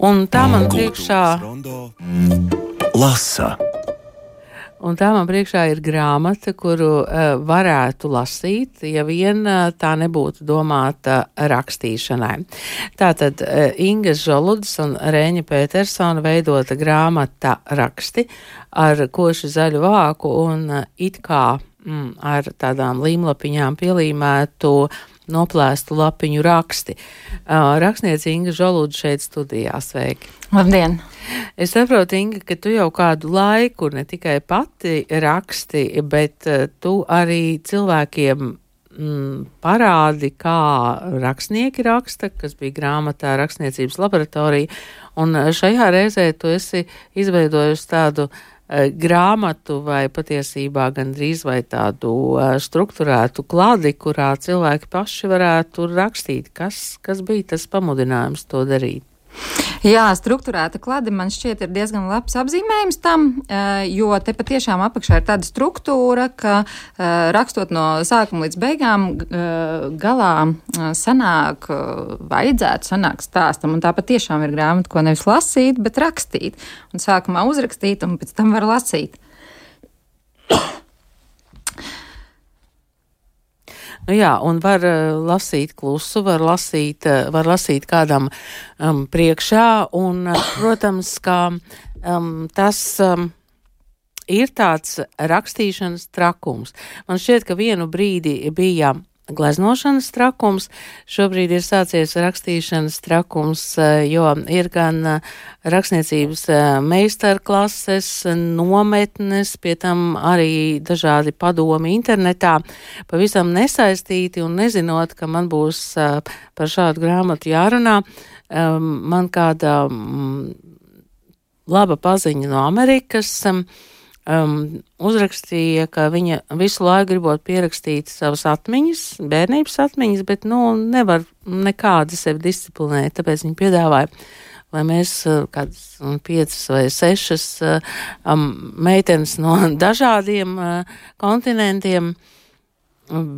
Un tā man priekšā. Lasa. Un tā man priekšā ir grāmata, kuru uh, varētu lasīt, ja vien uh, tā nebūtu domāta rakstīšanai. Tātad uh, Inga Žoluds un Rēņa Petersona veidota grāmata raksti ar koši zaļu vāku un uh, it kā mm, ar tādām līmlapiņām pielīmētu noplēstu lapiņu raksti. Uh, rakstniece Inga Žoluda šeit studijā. Sveiki! Labdien! Es saprotu, Inga, ka tu jau kādu laiku ne tikai pati raksti, bet uh, tu arī cilvēkiem mm, parādi, kā rakstnieki raksta, kas bija grāmatā rakstniecības laboratorija, un šajā reizē tu esi izveidojusi tādu uh, grāmatu vai patiesībā gandrīz vai tādu struktūrētu klādi, kurā cilvēki paši varētu rakstīt, kas, kas bija tas pamudinājums to darīt. Jā, struktūrēta klade man šķiet ir diezgan labs apzīmējums tam, eh, jo te patiešām apakšā ir tāda struktūra, ka eh, rakstot no sākuma līdz beigām eh, galā sanāk, vajadzētu sanākt stāstam, un tā patiešām ir grāmata, ko nevis lasīt, bet rakstīt, un sākumā uzrakstīt, un pēc tam var lasīt. Nu jā, un var uh, lasīt klusu, var lasīt, uh, var lasīt kādam um, priekšā, un, uh, protams, ka um, tas. Um, ir tāds rakstīšanas trakums. Man šķiet, ka vienu brīdi bija gleznošanas trakums, šobrīd ir sācies rakstīšanas trakums, eh, jo ir gan eh, rakstniecības eh, meistarklases, nometnes, pie tam arī dažādi padomi internetā, pavisam nesaistīti un nezinot, ka man būs par šādu grāmatu jārunā, man kāda mm, laba paziņa no Amerikas um, uzrakstīja, ka viņa visu laiku gribot pierakstīt savas atmiņas, bērnības atmiņas, bet, nu, nevar nekādi sevi disciplinēt, tāpēc viņa piedāvāja, lai mēs uh, kādas piecas vai sešas uh, um, meitenes no dažādiem uh, kontinentiem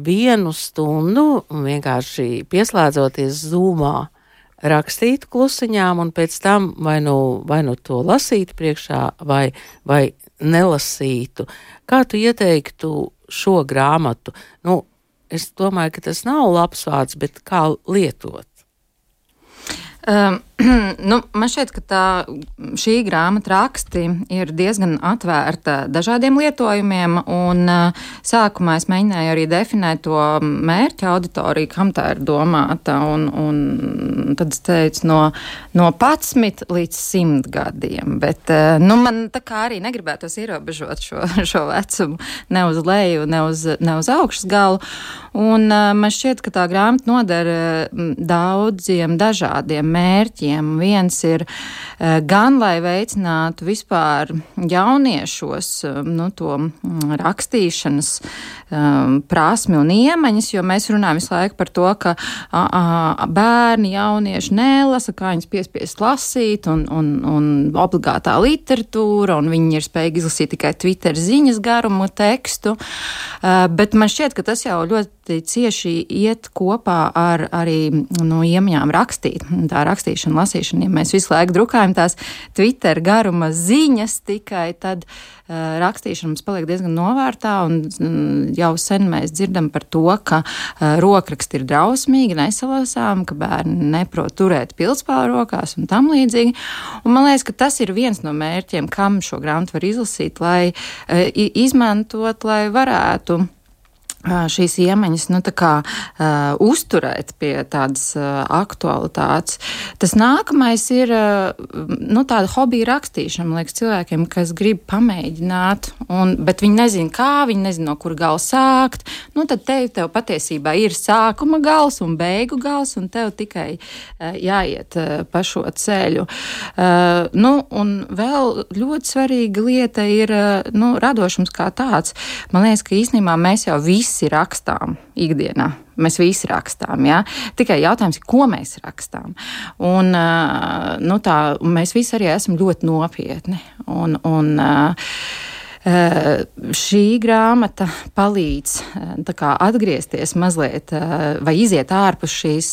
vienu stundu vienkārši pieslēdzoties zūmā rakstītu klusiņām un pēc tam vai nu, vai nu to lasītu priekšā vai, vai nelasītu. Kā tu ieteiktu šo grāmatu? Nu, es domāju, ka tas nav labs vārds, bet kā lietot? Um, nu, man šķiet, ka tā, šī grāmata raksti ir diezgan atvērta dažādiem lietojumiem, un sākumā es mēģināju arī definēt to mērķa auditoriju, kam tā ir domāta, un, un tad es teicu no, no 11 līdz 100 gadiem, bet nu, man tā kā arī negribētos ierobežot šo, šo vecumu ne uz leju, ne uz, ne uz augšas galu, un man šķiet, ka tā grāmata nodara daudziem dažādiem mērķiem. Viens ir eh, gan, lai veicinātu vispār jauniešos eh, nu, to mm, rakstīšanas um, prasmi un iemaņas, jo mēs runājam visu laiku par to, ka a, a, bērni, jaunieši nelasa, kā viņus piespiest lasīt, un, un, un obligātā literatūra, un viņi ir spējīgi izlasīt tikai Twitter ziņas garumu tekstu. Bet man šķiet, ka tas jau ļoti cieši iet kopā ar arī nu, iemaņām rakstīt. Tā rakstīšana, lasīšana, ja mēs visu laiku drukājam tās Twitter garuma ziņas tikai, tad uh, rakstīšana mums paliek diezgan novērtā un mm, jau sen mēs dzirdam par to, ka uh, rokraksti ir drausmīgi, nesalasām, ka bērni neprot turēt pilspālu rokās un tam līdzīgi. Un man liekas, ka tas ir viens no mērķiem, kam šo grāmatu var izlasīt, lai uh, izmantot, lai varētu šīs iemaņas nu, kā, uh, uzturēt pie tādas uh, aktualitātes. Tas nākamais ir uh, nu, tāda hobija rakstīšana. Man liekas, cilvēkiem, kas grib pamēģināt, un, bet viņi nezina, kā, viņi nezina, no kur gala sākt. Nu, tad tev, tev patiesībā ir sākuma gals un beigu gals, un tev tikai uh, jāiet uh, pa šo ceļu. Uh, nu, un vēl ļoti svarīga lieta ir uh, nu, radošums kā tāds. Man liekas, ka īstenībā mēs jau visi visi rakstām ikdienā. Mēs visi rakstām, ja? tikai jautājums ir, ko mēs rakstām. Un, nu, tā, mēs visi arī esam ļoti nopietni. Un, un, Šī grāmata palīdz kā, atgriezties mazliet vai iziet ārpus šīs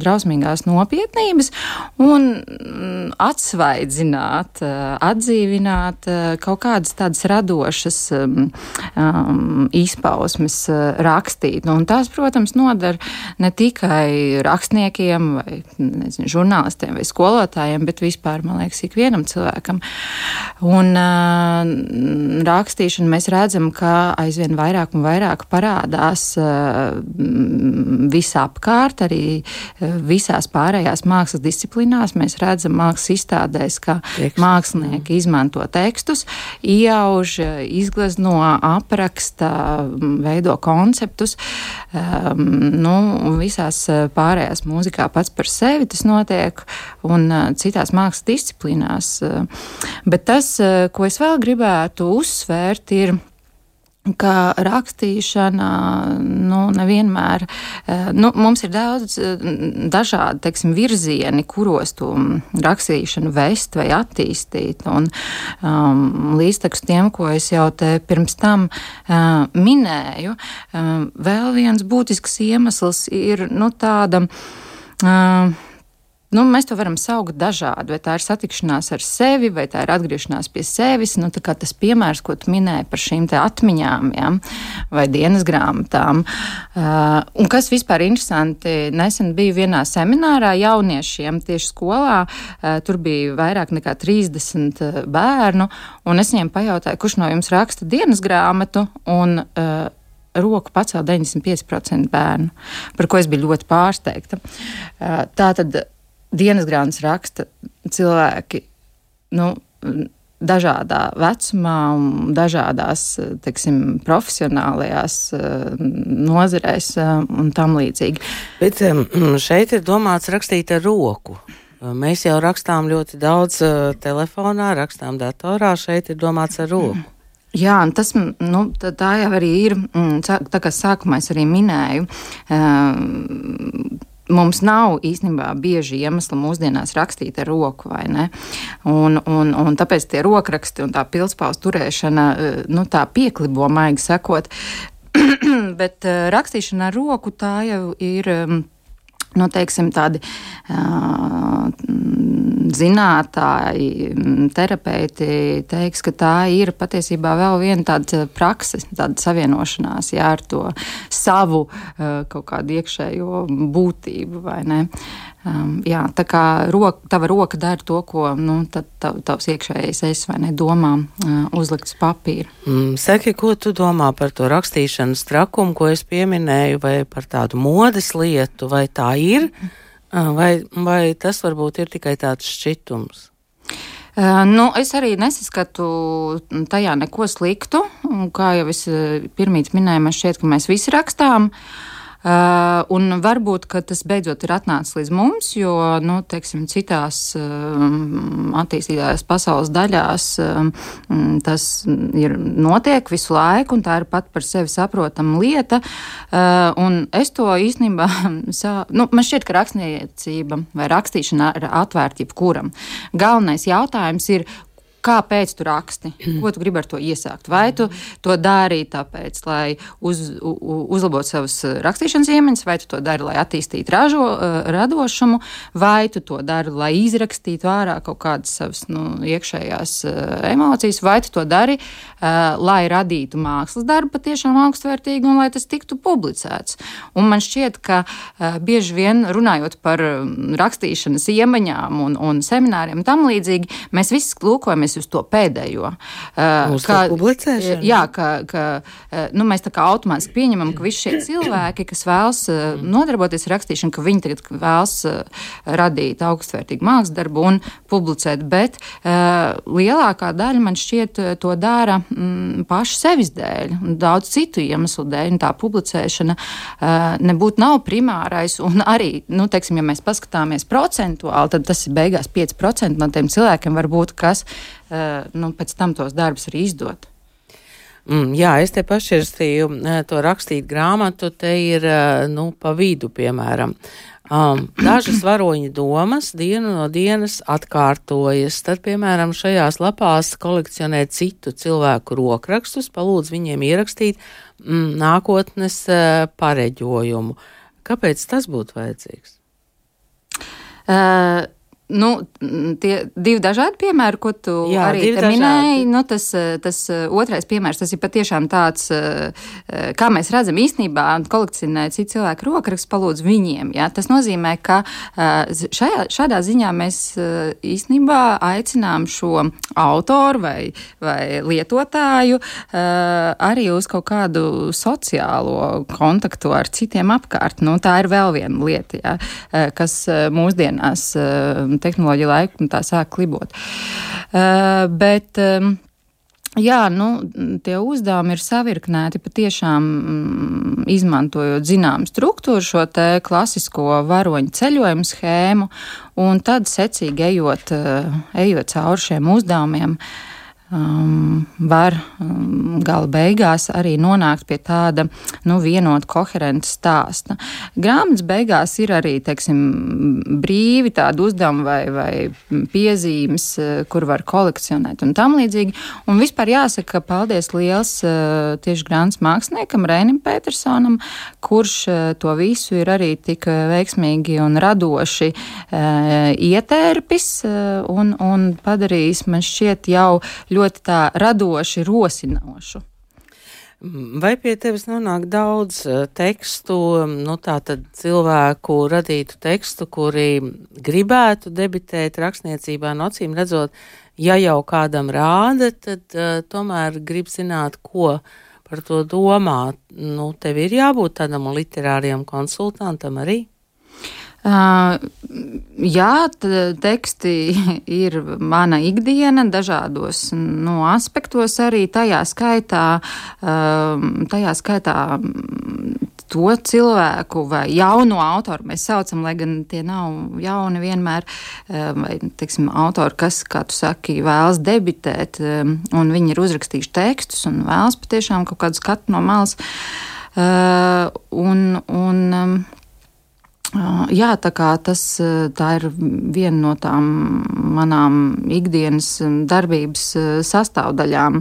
drausmīgās nopietnības un mm, atsvaidzināt, atdzīvināt kaut kādas tādas radošas um, izpausmes rakstīt. Un tās, protams, nodara ne tikai rakstniekiem vai nezinu, žurnālistiem vai skolotājiem, bet vispār, man liekas, ikvienam cilvēkam. Un uh, rakstīšanu mēs redzam, ka aizvien vairāk un vairāk parādās uh, visapkārt, arī uh, visās pārējās mākslas disciplīnās. Mēs redzam mākslas izstādēs, ka Tekstus. mākslinieki izmanto tekstus, iauž, izglezno, apraksta, veido konceptus. Um, nu, visās pārējās mūzikā pats par sevi tas notiek, un citās mākslas disciplīnās. Bet tas, ko es vēl gribētu uzsvērt, ir ka rakstīšana nu, nevienmēr, nu, mums ir daudz dažādi teiksim, virzieni, kuros to rakstīšanu vest vai attīstīt. Un, um, līdztekus tiem, ko es jau te pirms tam uh, minēju, um, vēl viens būtisks iemesls ir nu, tāda. Uh, Nu, mēs to varam saukt dažādi, vai tā ir satikšanās ar sevi, vai tā ir atgriešanās pie sevis. Nu, tas piemērs, ko tu minēji par šīm atmiņām ja, vai dienas grāmatām. Uh, un kas vispār interesanti, nesen biju vienā seminārā jauniešiem tieši skolā. Uh, tur bija vairāk nekā 30 uh, bērnu, un es viņiem pajautāju, kurš no jums raksta dienas grāmatu. Un, uh, roku pacēla 95% bērnu, par ko es biju ļoti pārsteigta. Uh, tā tad dienas grāmatas raksta cilvēki. Nu, dažādā vecumā un dažādās teiksim, profesionālajās eh, nozarēs eh, un tam līdzīgi. Bet šeit ir domāts rakstīt ar roku. Mēs jau rakstām ļoti daudz eh, telefonā, rakstām datorā, šeit ir domāts ar roku. Jā, tas nu, tā jau arī ir. Tā kā sākumā es arī minēju, mums nav īstenībā bieži iemesli mūsdienās rakstīt ar roku, vai ne? Un, un, un tāpēc tie rokraksti un tā pilspāles turēšana, eh, nu, tā pieklibo, maigi sakot. Bet eh, rakstīšana ar roku tā jau ir. Nu, teiksim, tādi uh, zinātāji, terapeiti teiks, ka tā ir patiesībā vēl viena tāda prakse, tāda savienošanās jā, ar to savu uh, kaut kādu iekšējo būtību? Um, jā, tā kā roka, tava roka dara to, ko nu, tav, tavs iekšējais es vai ne domā uh, uzlikt uz papīra. Mm, saki, ko tu domā par to rakstīšanas trakumu, ko es pieminēju, vai par tādu modes lietu, vai tā ir, uh, vai, vai tas varbūt ir tikai tāds šķitums? Uh, nu, es arī nesaskatu tajā neko sliktu. Kā jau es uh, pirmīt minēju, man šķiet, ka mēs visi rakstām. Uh, Uh, un varbūt tas beidzot ir atnācis līdz mums, jo nu, teiksim, citās um, attīstītājās pasaules daļās um, tas ir notiek visu laiku, un tā ir pat par sevi saprotama lieta. Uh, es to īstenībā, sā, nu, man šķiet, ka rakstniecība vai rakstīšana ir atvērta jebkuram. Galvenais jautājums ir, kāpēc tu raksti, ko tu gribi ar to iesākt. Vai tu to dari tāpēc, lai uz, uzlabotu savas uh, rakstīšanas iemaņas, vai tu to dari, lai attīstītu ražo, uh, radošumu, vai tu to dari, lai izrakstītu ārā kaut kādas savas nu, iekšējās uh, emocijas, vai tu to dari, lai radītu mākslas darbu patiešām augstvērtīgu un lai tas tiktu publicēts. Un man šķiet, ka bieži vien runājot par um, rakstīšanas iemaņām un, un semināriem tam līdzīgi, mēs visi lūkojamies uz to pēdējo. Uh, uz kā, publicēšanu? Jā, ka, ka uh, nu, mēs tā kā automātiski pieņemam, ka visi šie cilvēki, kas vēlas uh, nodarboties ar rakstīšanu, ka viņi tagad vēlas radīt augstvērtīgu mākslas darbu un publicēt, bet lielākā daļa man šķiet to dara mm, paši sevis dēļ un daudz citu iemeslu dēļ. Tā publicēšana nebūtu nav primārais un arī, nu, teiksim, ja mēs paskatāmies procentuāli, tad tas ir beigās 5% no tiem cilvēkiem varbūt, kas nu, pēc tam tos darbus arī izdot. Mm, jā, es te pašķirstīju eh, to rakstīt grāmatu, te ir eh, nu, pa vidu, piemēram. Um, dažas varoņa domas dienu no dienas atkārtojas. Tad, piemēram, šajās lapās kolekcionē citu cilvēku rokrakstus, palūdz viņiem ierakstīt mm, nākotnes uh, pareģojumu. Kāpēc tas būtu vajadzīgs? Uh, Nu, tie divi dažādi piemēri, ko tu Jā, arī minēji, nu, tas, tas otrais piemērs, tas ir patiešām tāds, kā mēs redzam, īstenībā kolekcionēt citu cilvēku rokrakstu palūdz viņiem. Ja? Tas nozīmē, ka šajā, šādā ziņā mēs īstenībā aicinām šo autoru vai, vai lietotāju arī uz kaut kādu sociālo kontaktu ar citiem apkārt. Nu, tā ir vēl viena lieta, ja? kas mūsdienās tehnoloģija laiku tā sāk klibot. Uh, bet, um, Jā, nu, tie uzdevumi ir savirknēti patiešām mm, izmantojot zināmu struktūru, šo te klasisko varoņu ceļojumu schēmu, un tad secīgi ejot, ejot cauri šiem uzdevumiem. Uh, um, var um, gala beigās arī nonākt pie tāda nu, vienota, koherenta stāsta. Grāmatas beigās ir arī teiksim, brīvi tādi uzdevumi vai, vai piezīmes, uh, kur var kolekcionēt un tam līdzīgi. Un vispār jāsaka, paldies liels uh, tieši grāmatas māksliniekam Rēnim Petersonam, kurš uh, to visu ir arī tik veiksmīgi un radoši ietērpis un, un padarījis man šķiet jau ļoti ļoti tā radoši rosinošu. Vai pie tevis nonāk daudz uh, tekstu, nu tā tad cilvēku radītu tekstu, kuri gribētu debitēt rakstniecībā, no acīm redzot, ja jau kādam rāda, tad uh, tomēr grib zināt, ko par to domā. Nu, tev ir jābūt tādam literāriem konsultantam arī. Jā, teksti ir mana ikdiena dažādos no nu, aspektos arī tajā skaitā, tajā skaitā to cilvēku vai jauno autoru mēs saucam, lai gan tie nav jauni vienmēr, vai, teiksim, autori, kas, kā tu saki, vēlas debitēt, un viņi ir uzrakstījuši tekstus un vēlas patiešām kaut kādu skatu no malas. Un, un, Jā, tā tas tā ir viena no tām manām ikdienas darbības sastāvdaļām.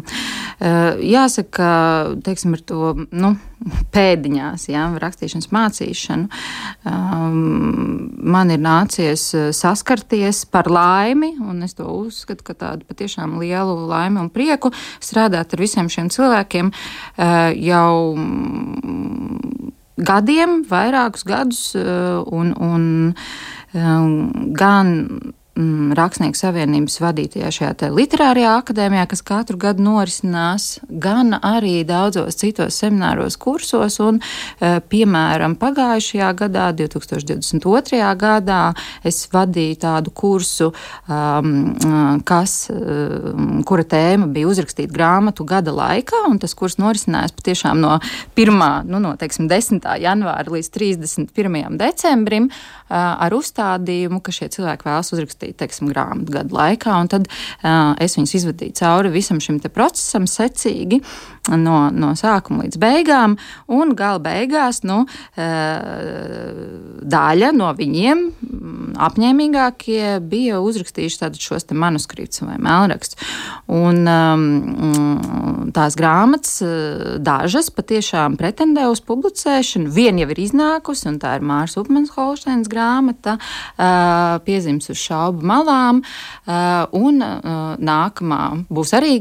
Jāsaka, teiksim, ar to nu, pēdiņās, jā, rakstīšanas mācīšanu, man ir nācies saskarties par laimi, un es to uzskatu, ka tādu patiešām lielu laimi un prieku strādāt ar visiem šiem cilvēkiem jau gadiem, vairākus gadus, eh, un, un eh, gan mm, Rakstnieku savienības vadītajā šajā literārajā akadēmijā, kas katru gadu norisinās, gan arī daudzos citos semināros, kursos. Un, e, piemēram, pagājušajā gadā, 2022. gadā, es vadīju tādu kursu, um, kas, um, kura tēma bija uzrakstīt grāmatu gada laikā, un tas kurs norisinājās patiešām no 1. Nu, no, teiksim, 10. janvāra līdz 31. decembrim uh, ar uzstādījumu, ka šie cilvēki vēlas uzrakstīt uzrakstīja teiksim, grāmatu gadu laikā, un tad uh, es viņus izvadīju cauri visam šim procesam secīgi no, no sākuma līdz beigām, un gala beigās nu, uh, daļa no viņiem mm, apņēmīgākie bija uzrakstījuši šos manuskriptus vai melnrakstus. Un um, tās grāmatas, dažas patiešām pretendē uz publicēšanu. Viena jau ir iznākusi, un tā ir Mārs Upmans Holsteins grāmata, uh, piezīmes uz šaubu malām. Eh, un eh, nākamā būs arī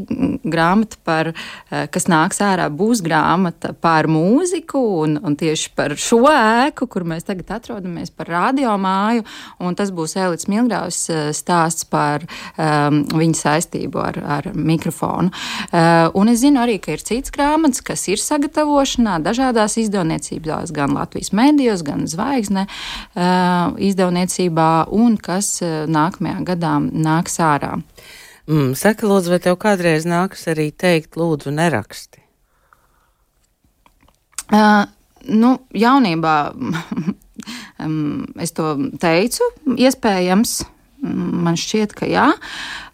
grāmata par, eh, kas nāks ārā, būs grāmata par mūziku un, un tieši par šo ēku, kur mēs tagad atrodamies, par radiomāju. Tas būs Elīds Milgraus stāsts par um, viņa saistību ar, ar mikrofonu. Uh, un es zinu arī, ka ir cits grāmatas, kas ir sagatavošanā dažādās izdevniecībās, gan Latvijas mēdījos, gan Zvaigzne uh, izdevniecībā, un kas uh, nākamajā gadā nāks ārā. Mm, saka, lūdzu, vai tev kādreiz nāks arī teikt, lūdzu, neraksti? Uh, nu, jaunībā um, es to teicu, iespējams, man šķiet, ka jā,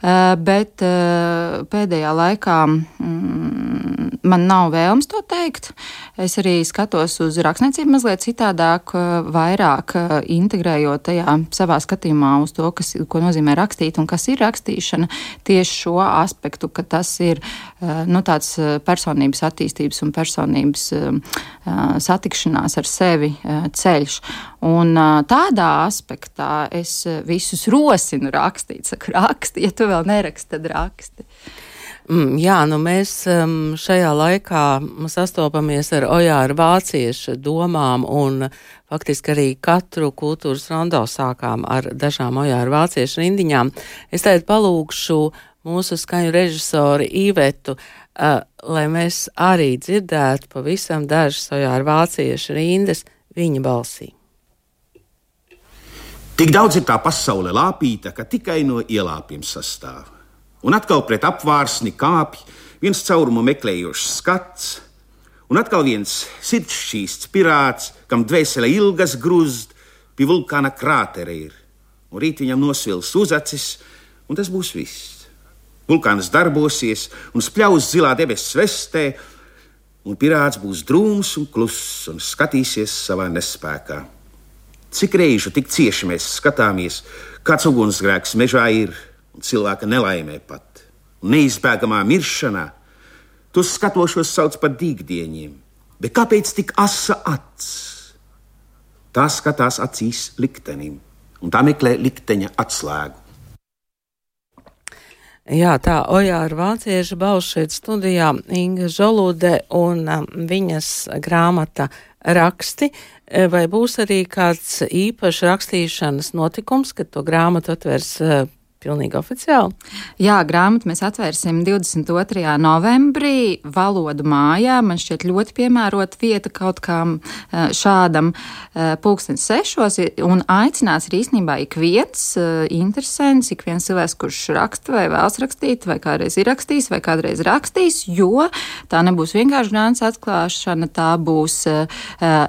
bet uh, pēdējā laikā um, man nav vēlams to teikt. Es arī skatos uz rakstniecību mazliet citādāk, vairāk integrējot tajā savā skatījumā uz to, kas, ko nozīmē rakstīt un kas ir rakstīšana, tieši šo aspektu, ka tas ir nu, tāds personības attīstības un personības satikšanās ar sevi ceļš. Un tādā aspektā es visus rosinu rakstīt. Saku, raksti, ja tu vēl neraksti, tad raksti. Mm, jā, nu mēs um, šajā laikā sastopamies ar Ojāra vācieša domām un faktiski arī katru kultūras rondo sākām ar dažām Ojāra vācieša rindiņām. Es tagad palūgšu mūsu skaņu režisori Īvetu, uh, lai mēs arī dzirdētu pavisam dažas Ojāra vācieša rindas viņa balsī. Tik daudz ir tā pasaule lāpīta, ka tikai no ielāpiem sastāv un atkal pret apvārsni kāpj viens caurumu meklējošs skats, un atkal viens sirdsšķīsts pirāts, kam dvēsele ilgas grūzd, pie vulkāna krātera ir, un rīt viņam nosvils uzacis, un tas būs viss. Vulkāns darbosies un spļaus zilā debesu svestē, un pirāts būs drūms un kluss un skatīsies savā nespējā. Cik reižu tik cieši mēs skatāmies, kāds ugunsgrēks mežā ir, cilvēka nelaimē pat, un neizbēgamā miršanā, tos skatošos sauc par dīgdieņiem. Bet kāpēc tik asa acs? Tā skatās acīs liktenim, un tā meklē likteņa atslēgu. Jā, tā Ojāra vācieša balss šeit studijā Inga Žolude un um, viņas grāmata raksti. Vai būs arī kāds īpašs rakstīšanas notikums, kad to grāmatu atvers uh, Pilnīgi oficiāli. Jā, grāmatu mēs atvērsim 22. novembrī valodu mājā. Man šķiet ļoti piemērota vieta kaut kam eh, šādam eh, pulkstens sešos un aicinās ir īstenībā ik viens eh, interesants, ik viens cilvēks, kurš raksta vai vēlas rakstīt, vai kādreiz ir rakstījis, vai kādreiz rakstījis, jo tā nebūs vienkārši grāmatas atklāšana, tā būs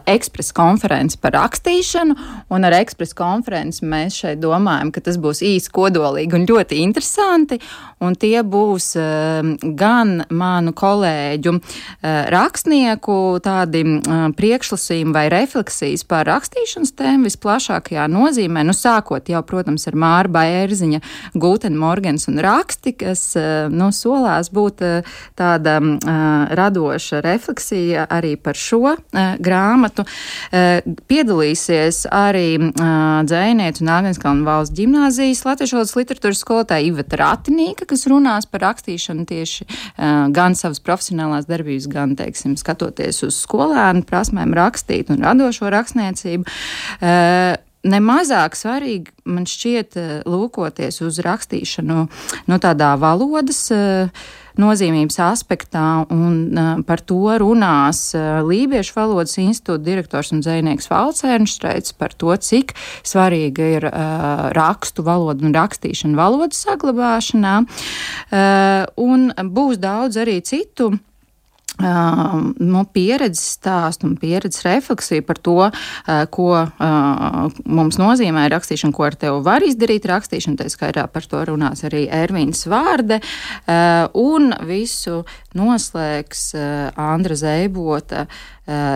ekspresa konference par rakstīšanu, un ar ekspresa konferenci mēs šeit domājam, ka tas būs īsi kodolīgi labvēlīgi un ļoti interesanti. Un tie būs uh, gan manu kolēģu uh, rakstnieku tādi uh, priekšlasījumi vai refleksijas par rakstīšanas tēmu visplašākajā nozīmē. Nu, sākot jau, protams, ar Māra Bērziņa, Guten Morgens un raksti, kas nu, solās būt tāda radoša refleksija arī par šo grāmatu. Piedalīsies arī dzēniece un Āgenskalna valsts ģimnāzijas latviešu valodas literatūras skolotāja Iveta Ratinīka, kas runās par rakstīšanu tieši uh, gan savas profesionālās darbības, gan, teiksim, skatoties uz skolēnu prasmēm rakstīt un radošo rakstniecību. Uh, Nemazāk svarīgi man šķiet lūkoties uz rakstīšanu no tādā valodas uh, nozīmības aspektā, un uh, par to runās uh, Lībiešu valodas institūta direktors un dzēnieks Valcērnštreits par to, cik svarīga ir uh, rakstu valoda un rakstīšana valodas saglabāšanā, un būs daudz arī citu Uh, nu, pieredzes stāstu un pieredzes refleksiju par to, uh, ko uh, mums nozīmē rakstīšana, ko ar tevi var izdarīt rakstīšana. Tā skaitā par to runās arī Ervīns Vārde. Un visu noslēgs Andra Zeibota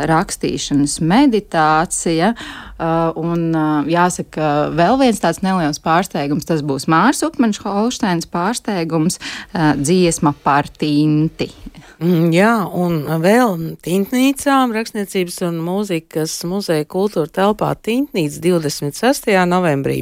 rakstīšanas meditācija. Un jāsaka, vēl viens tāds neliels pārsteigums, tas būs Mārs Upmaņš Holšteins pārsteigums - dziesma par tinti. Mm, jā, un vēl Tintnīcām rakstniecības un mūzikas muzeja kultūra telpā Tintnīca 26. novembrī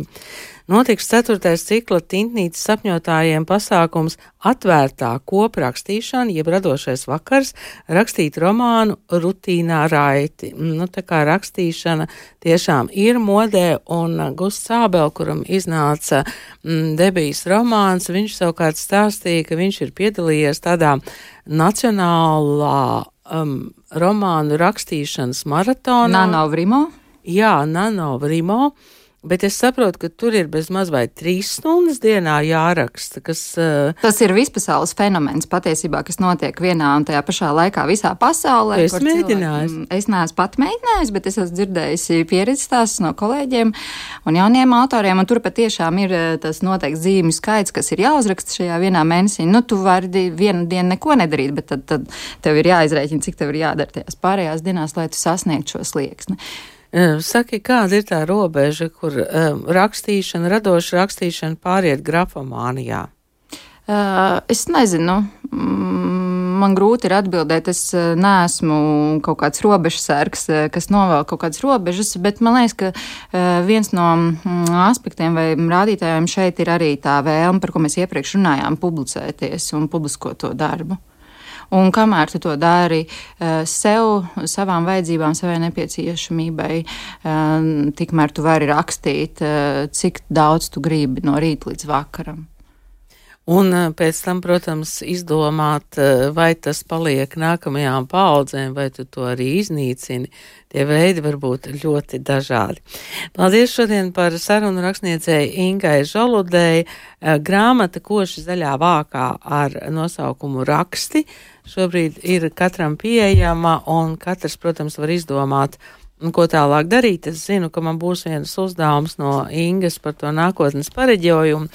notiks ceturtais cikla Tintnīcas sapņotājiem pasākums atvērtā koprakstīšana, jeb radošais vakars, rakstīt romānu rutīnā raiti. Nu, tā kā rakstīšana tiešām ir modē, un Gusts Sābel, kuram iznāca mm, debijas romāns, viņš savukārt stāstīja, ka viņš ir piedalījies tādā nacionālā um, romānu rakstīšanas maratonā. Nanovrimo? Jā, Nanovrimo Bet es saprotu, ka tur ir bezmaz vai trīs stundas dienā jāraksta, kas. Uh, Tas ir vispasaules fenomens patiesībā, kas notiek vienā un tajā pašā laikā visā pasaulē. Es mēģināju. Mm, es neesmu pat mēģinājis, bet es esmu dzirdējusi pieredzes stāstus no kolēģiem un jauniem autoriem, un tur patiešām ir eh, tas noteikts zīmju skaits, kas ir jāuzraksta šajā vienā mēnesī. Nu, tu vari vienu dienu neko nedarīt, bet tad, tad tev ir jāizrēķina, cik tev ir jādara tajās pārējās dienās, lai tu sasniegtu šo slieksni. Saki, kāda ir tā robeža, kur um, rakstīšana, radoša rakstīšana pāriet grafomānijā? Uh, es nezinu. Mm, man grūti ir atbildēt. Es neesmu kaut kāds robežsargs, kas novēl kaut kādas robežas, bet man liekas, ka viens no aspektiem vai rādītājiem šeit ir arī tā vēlme, par ko mēs iepriekš runājām, publicēties un publiskot to darbu. Un kamēr tu to dari uh, sev, savām vajadzībām, savai nepieciešamībai, uh, tikmēr tu vari rakstīt, uh, cik daudz tu gribi no rīta līdz vakaram. Un pēc tam, protams, izdomāt, vai tas paliek nākamajām paudzēm, vai tu to arī iznīcini. Tie veidi var būt ļoti dažādi. Paldies šodien par sarunu rakstniecēju Ingai Žoludēji. Grāmata koši zaļā vākā ar nosaukumu raksti šobrīd ir katram pieejama, un katrs, protams, var izdomāt, ko tālāk darīt. Es zinu, ka man būs viens uzdevums no Ingas par to nākotnes pareģojumu.